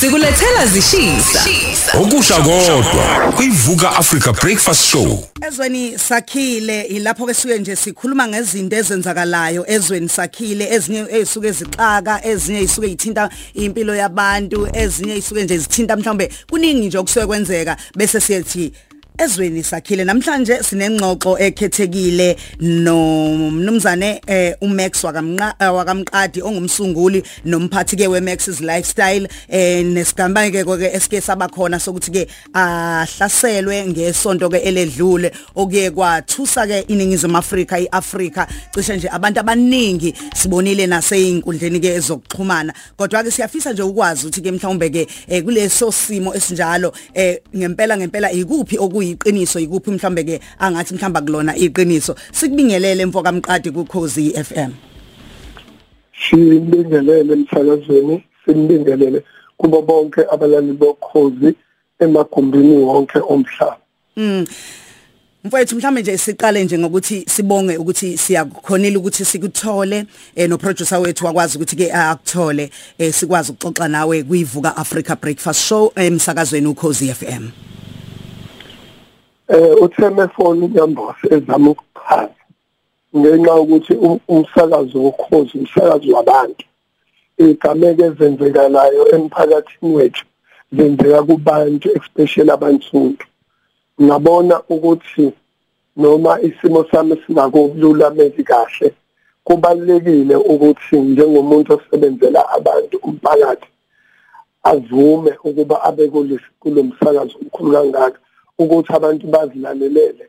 Sikulethela zishisa. Okusha kodwa kuyivuka Africa Breakfast Show. Ezweni sakhile ilapho ke suke nje sikhuluma ngezinto ezenzakalayo ezweni sakhile ezinye ezisuke zixaka ezinye isuke ithinta impilo yabantu ezinye isuke nje zithinta mhlawumbe kuningi nje okusuke kwenzeka bese siyethi ezweni sakhile. Namhlanje sinengxoxo ekhethekile nomnumzane eh uMax wakamqa wakamqadi ongumsunguli nomphathi ke weMax's lifestyle. Eh nesigamba ke ke esike sabakhona sokuthi ke ahlaselwe ngesonto ke eledlule okuye kwathusa ke iningizimu Afrika iAfrika. Cishe nje abantu abaningi sibonile naseinkundleni ke ezokuxhumana kodwa ke siyafisa nje ukwazi ukuthi ke mhlawumbe ke kuleso simo esinjalo eh ngempela ngempela ikuphi oku kuyiqiniso ikuphi mhlambe ke angathi mhlamba kulona iqiniso? Sikubingelele mfoka mqadi ku Khosi FM Sibingelele emsakazweni sibingelele kubo bonke abalali bokhozi emagumbini wonke omhlaba Mm Mfowethu mhlambe nje siqale nje ngokuthi sibonge ukuthi siyakhonela ukuthi sikuthole eh no producer wethu wakwazi ukuthi ke akuthole eh sikwazi ukuxoxa nawe kuyivuka Africa Breakfast Show emsakazweni ukhozi FM eh utheme phone yambosi ezama ukuchaza ngenxa ukuthi umsakazo wokhozi umsakazo wabantu. Igameke ezenzekalayo emphakathini wethu zenzeka kubantu especially abansundu ngabona ukuthi noma isimo sami singakululamiseki kahle kubalekile ukuthi njengomuntu osebenzela abantu umphakathi avume ukuba abe kulomsakazo omkhulu kangaka. Ukuthi abantu bazilalelele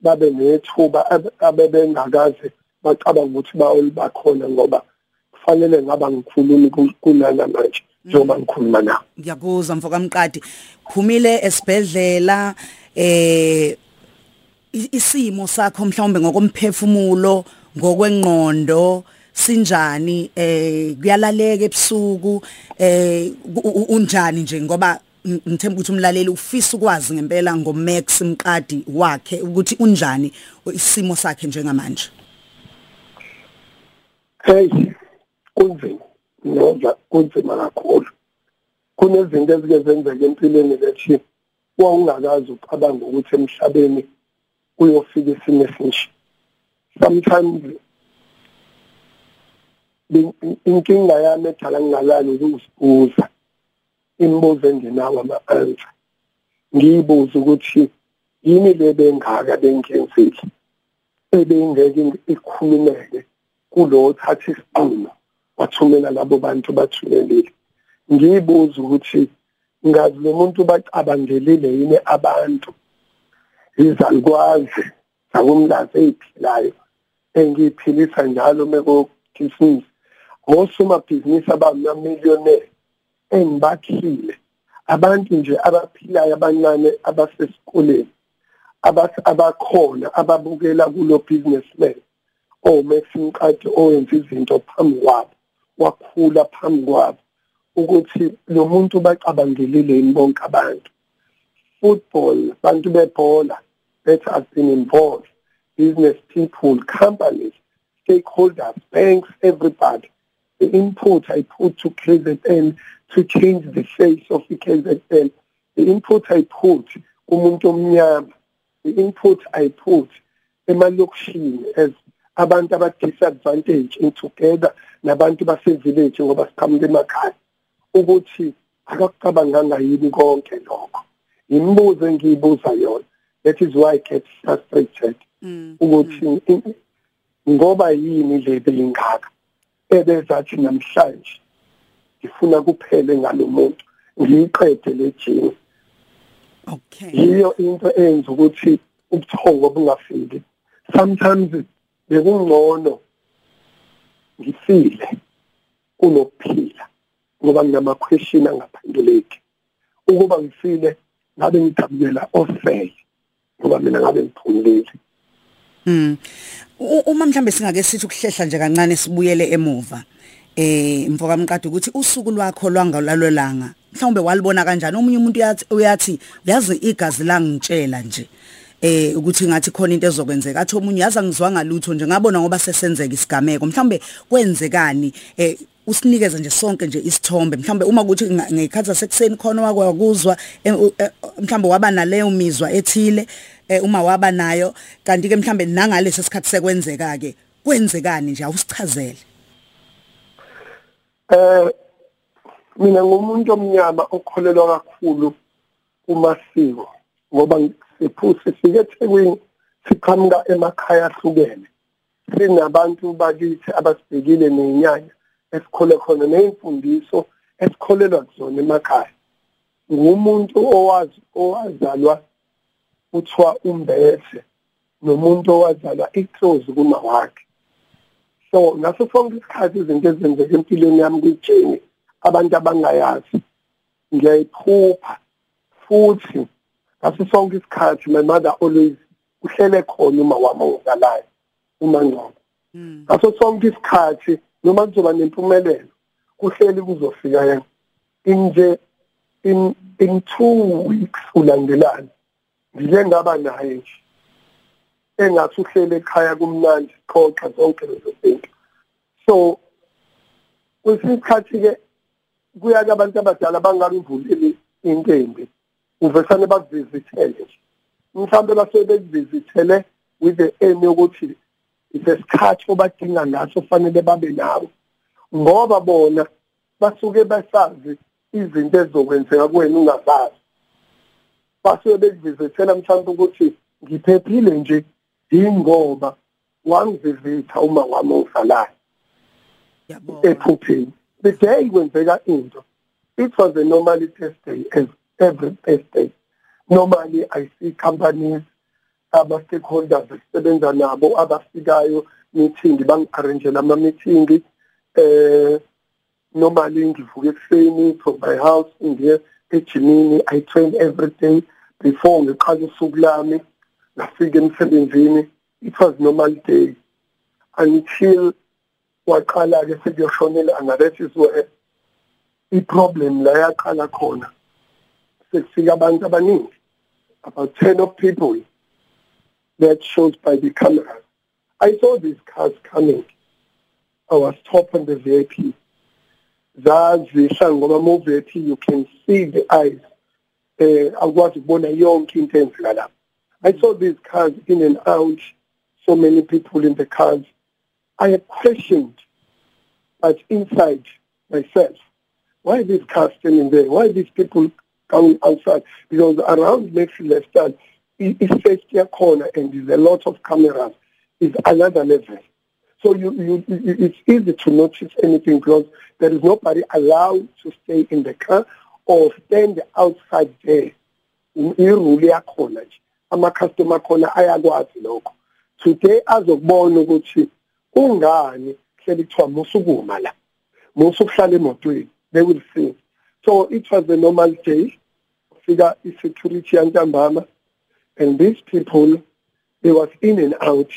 babe nethuba abebengakaze bacabanga ukuthi bawoli bakhona ngoba kufanele ngaba ngikhulumi kulana manje njengoba ngikhuluma nawe ngiyakuzwa mfoka mqadi. Phumile esibhedlela eh isimo sakho mhlawumbe ngokomphefumulo ngokwengqondo sinjani? Eh kuyalaleka ebusuku eh unjani nje? Ngoba ngithemba ukuthi umlaleli ufisa ukwazi ngempela ngoMax Mqadi wakhe ukuthi unjani isimo sakhe njengamanje? Hey kunzima ngoba kunzima kakhulu. Kunezinto ezike zenzeka empilweni lethu wawungakazi ucabanga ukuthi emhlabeni uyofika isimo esinje. Sometimes inkinga yami edala ngingalali ukuzibuza imibuzo engenawo ama-answer ngiyibuza ukuthi yini le bengaka bengenzile ebengeke ikhulumeke kulo thatha isinqumo wathumela labo bantu bathumelile ngiyibuza ukuthi ngazi lo muntu bacabangelile yini abantu? Izalukwazi zakumlazi eziphilayo engiyiphilisa njalo mekokhismis osomabhizinisi abamamillionaire engibakhile abantu nje abaphilayo abancane abasesikoleni abakhona ababukela kulo businessman oh Maxim Qadi owenza izinto phambi kwabo wakhula phambi kwabo ukuthi lo muntu bacabangelile bonke abantu. Football bantu bebhola that has been involved business people companies stakeholders banks everybody. The input i put to KZN to change the face of the KZN the input i put umuntu omnyama the input i put emalokishini as abantu aba disadvantage in together nabantu base village ngoba siqhamuka emakhaya ukuthi akakucabanganga yini konke lokho. Imibuzo engiyibuza yona that is why i get frustrated ukuthi ngoba yini le beyingaka? Ebezathi namhlanje ngifuna kuphele ngalomuntu ngiyiqede le jini okay yiyo into enza ukuthi ubuthongo bungafiki sometimes bekungcono ngifile kunokuphila ngoba nginama question angaphenduleki ukuba ngifile ngabe ngidabukela ofele ngoba mina ngabe ngiphumulile Mm. Uma mhlambe singake sithi ukuhlehla nje kancane sibuyele emuva. Eh mfoka mqadi ukuthi usuku lwakho lwangalalwelanga mhlawumbe walibona kanjani? Omunye umuntu uyathi uyathi yazi igazi langitshela nje. Eh ukuthi ngathi khona into ezokwenzeka. Athi omunye yazi angizwanga lutho nje ngabona ngoba sesenzeka isigameko. Mhlawumbe kwenzekani? Eh usinikeze nje sonke nje isithombe. Mhlambe uma kuthi ngekhathi sekuseni khona wakwakuzwa mhlambe waba naleyo mizwa ethile uma waba nayo. Kanti ke mhlambe nangalesi sikhathi sekwenzeka ke kwenzekani nje? Awusichazele. Eh mina ngumuntu omnyama okholelwa kakhulu kumasiko ngoba siphusi sifike eThekwini siqhamuka emakhaya ahlukene. Sinabantu bakithi abasibhekile nenyanya esikhole khona nezimfundiso esikholelwa kuzona emakhaya. Ngumuntu owazi owazalwa kuthiwa umbethe nomuntu owazalwa iclose kuma wakhe so ngaso sonke isikhathi izinto ezenzeka empilweni yami kuyitsheni abantu abangayazi ngiyayiphupha futhi ngaso sonke isikhathi my mother always uhlele khona uma wami ongizalayo uma ngcobo hmm. ngaso sonke isikhathi noma kuzoba nempumelelo kuhleli kuzofika yena inje in in 2 weeks ulandelana ngike ngaba naye nje. Engathi uhlele ekhaya kumnandi xoxa zonke lezo zinto. So kwesikhathi ke kuya abantu abadala bangangivuleli inkembi uvesane bakuvizithele nje. Mhlawumbe basuke bekuvizithele with the aim yokuthi isesikhathi obadinga ngaso fanele babe nawe ngoba bona basuke basazi izinto ezizokwenzeka kuwena ungazazi basuke bekuvizithela mhlawumbe ukuthi ngiphephile nje yingoba wangivizitha uma wami ongizalayo ephupheni. The day kwenzeka into. It was a normal test day as every Thursday normally I see companies aba stakeholders esisebenza nabo abafikayo meeting bangi-arrange ama meeting eh normally ngivuka ekuseni from my house ngiye ejimini I train every day before ngiqala usuku lami. Ngafika emsebenzini it was normal day. Until waqala ke sekuyoshonela angabethi is i-problem la yaqala khona. Sekufika abantu abaningi about 10 of people that shows by the cameras i saw these cars coming. I was top on the vip zazihla ngoba mo vip you can see the eyes. Eh akwazi ukubona yonke into enzeka lapha i saw these cars in and out so many people in the cars i questioned but inside myself why these cars standing there why these people coming outside because around Maxi Lifestyle is safety corner and there's a lot of cameras is another level. So you, you, it's easy to notice anything because there is nobody allowed to stay in the car or stand outside there. irule yakhona nje ama-customer khona ayakwazi lokho. Today azokubona ukuthi ungani hleli kuthiwa musukuma la musukuhlala emotweni they will see. So it was a normal day kufika i-security yantambama and these people they was in and out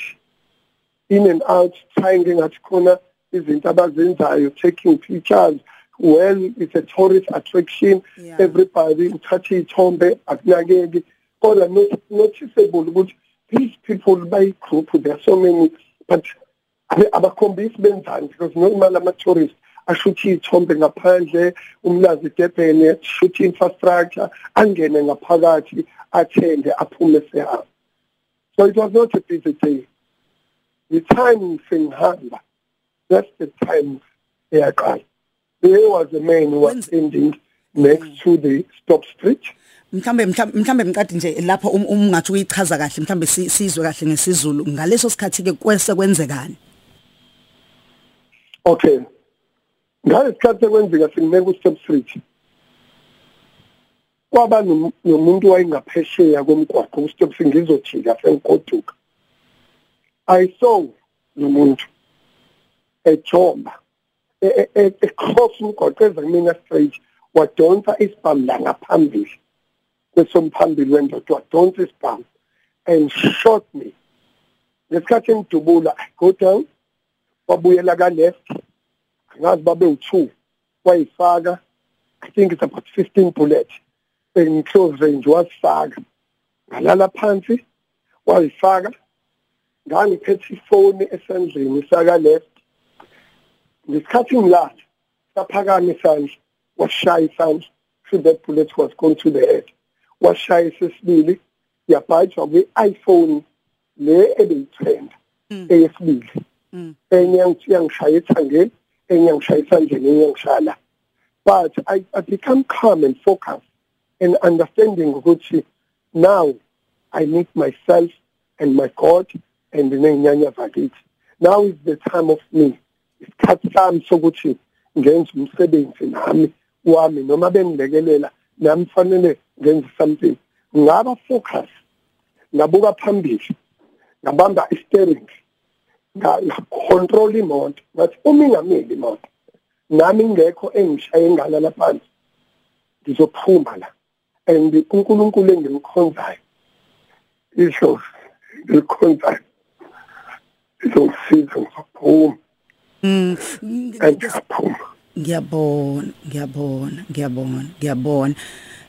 in and out trying engathi khona izinto abazenzayo taking pictures. Well it's a tourist attraction. Yeah. everybody uthatha iy'thombe akunakeki. Kodwa noticeable ukuthi these people bayi-group there are so many but abakhombisi benzani? Because normal ama-tourist ashuthe iy'thombe ngaphandle umlazi idebhene shuthe infrastructure angene ngaphakathi athende aphume sehamba so it was not a busy day. The time sengihamba that's the time eyaqala. There was a man who was standing next to the stop street. Mhlambe mhlambe mqadi nje lapho umngathi uyichaza kahle mhlambe sizwe kahle ngesizulu ngaleso sikhathi ke kwese kwenzekani okay ngalesi kwenzeka singimeka u-step street kwaba nomuntu wayengaphesheya komgwaqo u-step ngizojika sengigoduka i saw nomuntu ejomba ecross umgwaqo eza kumina straight wadonsa isibhamu la ngaphambili kwesomphambili wendoda wadonsa isibhamu and shot me. Ngesikhathi engidubula i go down wabuyela ka-left. Ngazi babe u2 wayifaka i think it's about 15 bullets. In close range wasifaka. Ngalala phansi wayifaka. Ngangiphethe ifoni esandleni saka left. Ngesikhathi ngilala saphakama isandla washaya isandla so that bullet was gone to the head. Washaya sesibili yabhajwa kwi-iphone le ebeyithenda eyesibili. Enye yangishaya ethangeni enye yangishaya esandleni enye yangishaya la but I, I become calm and focused and understanding ukuthi now I need myself and my God and nenyanya zakithi. Now is the time of me. Isikhathi sami sokuthi ngenze umsebenzi nami wami noma bengilekelela nami fanele ngenze something. Ngaba focus ngabuka phambili ngabamba i-steering ngacontrol imoto. Ngathi uma ingamili imoto nami ngekho engishaye ingala laphansi ngizophuma la. And uNkulunkulu engimkhonzayo isho ngilikhonzayo izongisiza ngizophuma. Mm. angiyaphuma Ngiyabona, ngiyabona, ngiyabona, ngiyabona.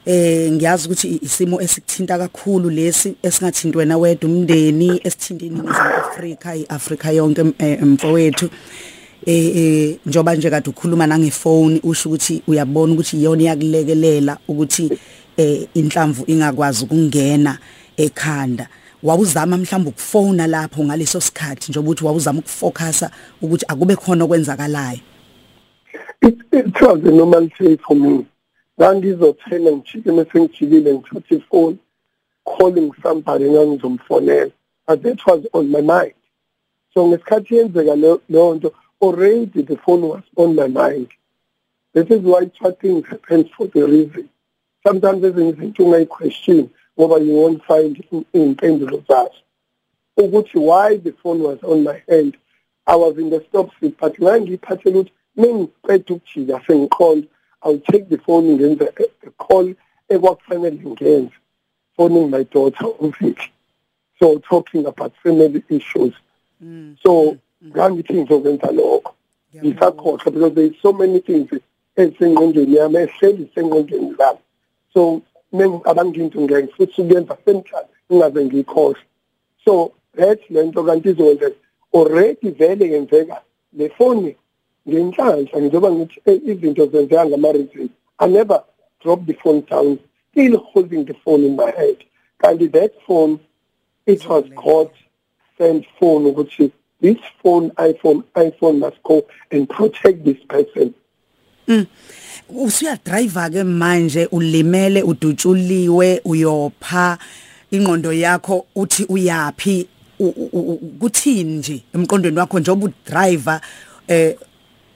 Eh ngiyazi ukuthi isimo esikuthinta kakhulu lesi esingathinti wena wedwa umndeni esithinta iningizimu Afrika iAfrika yonke mfowethu. Eh eh njoba nje kade ukhuluma nangefone usho ukuthi uyabona ukuthi iyona iyakulekelela ukuthi eh inhlamvu ingakwazi ukungena ekhanda. wawuzama mhlawumbe ukufona lapho ngaleso sikhathi njengoba uthi wawuzama ukufocusa ukuthi akube khona okwenzakalayo it, it was a normal day for me mase ngijikile ngithatha ifoni calling somebody ngangizomfonela but that was on my mind. So ngesikhathi yenzeka leyo nto already the phone was on my mind. This is why things happen for the reason. Sometimes ezinye izinto ungayi-question ngoba you won't find iy'mpendulo zazo. Ukuthi why the phone was on my hand i was in the stop seat but ngangiyiphathela ukuthi mengiqeda ukujika sengiqonda i'll take the phone ngenze a call ekwakufanele ngenze phoning my daughter uvicky so talking about family issues. Mm. so ngangithi ngizokwenza lokho ngisakhohlwa because there is so many things. Ezisengqondweni yami ehleli sengqondweni zami so mengicabanga into ngeke futhi ukuyenza semhlanje ngingaze ngiyikhohle. So that lento kanti izokwenza already vele yenzeka le phone ngenhlanhla njengoba ngithi izinto zenzeka ngama-reason. I never drop the phone down still holding the phone in my hand. Kanti that phone it was god sent phone ukuthi this phone iphone iphone must go and protect this person. Mm. usuyadriver ke manje ulimele udutshuliwe uyopha ingqondo yakho uthi uyapi kuthini nje emqondweni wakho njengoba udriver eh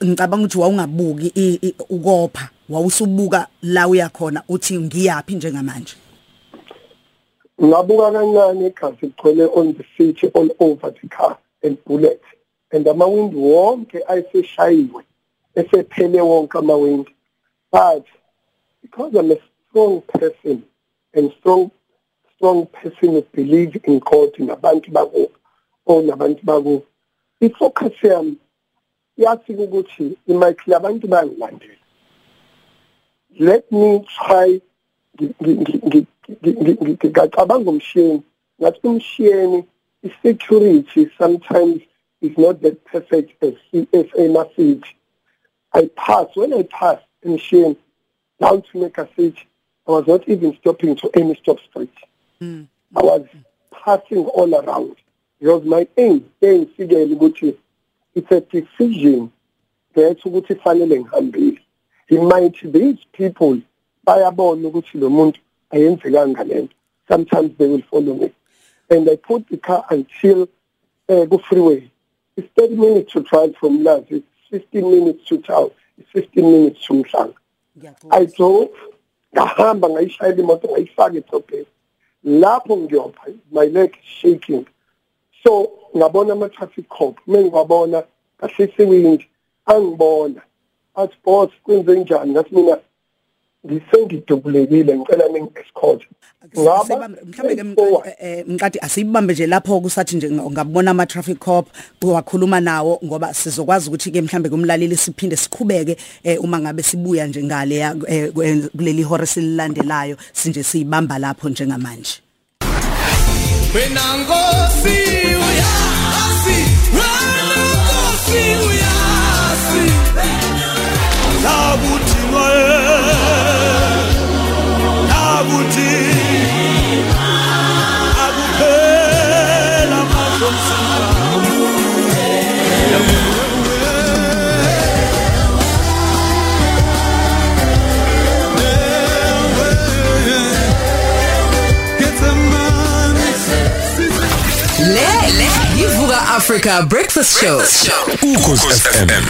ngicabanga ukuthi wawungabuki ukopha wawusubuka la uyakhona uthi ngiyapi njengamanje? Ngabuka kancane igazi ligcwele on the seat all over the car and bullets and amawindi wonke ayeseshayiwe esephele wonke amawindi. But because I'm a strong person and strong strong person who believe in God nabantu bako or nabantu bako ifocus yami yathi ukuthi imike labantu bangilandela let me try ngicabanga umshini ngathi umshini security sometimes is not that perfect as as a message i pass when i pass machine down to make a city. I was not even stopping to any stop street. Mm. I was passing all around. Because my aim, aim figure ukuthi it's a decision that ukuthi fanele ngihambile. It might these people bayabona ukuthi lo muntu ayenzekanga lento. Sometimes they will follow me. And I put the car until uh, go freeway. It's 30 minutes to drive from Laz. It's 15 minutes to town. 15 minutes to Mhlanga I drove ngahamba ngayishayela imoto ngayifaka edrobheni lapho ngiyopha my leg shaking so ngabona ama traffic cop mengiwabona kahlise wind angibona. Athi boss kwenze njani? Ngathi mina ngisengidubulekile ngicela ningi-escort ngaba mhlambe ke mqadi asiyibambe nje lapho kusathi nje ngabona ama traffic cop wakhuluma nawo ngoba sizokwazi ukuthi ke mhlambe kumlaleli siphinde sikhubeke uma ngabe sibuya nje ngale kuleli hora sililandelayo sinje siyibamba lapho njengamanje. Wena nkosi! Nakuthi noye nakuthi akuphela mazomsika Get a man Le le yivuka Africa Breakfast Show. ukhozi FM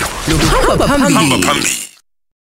Hamba phambili. phambili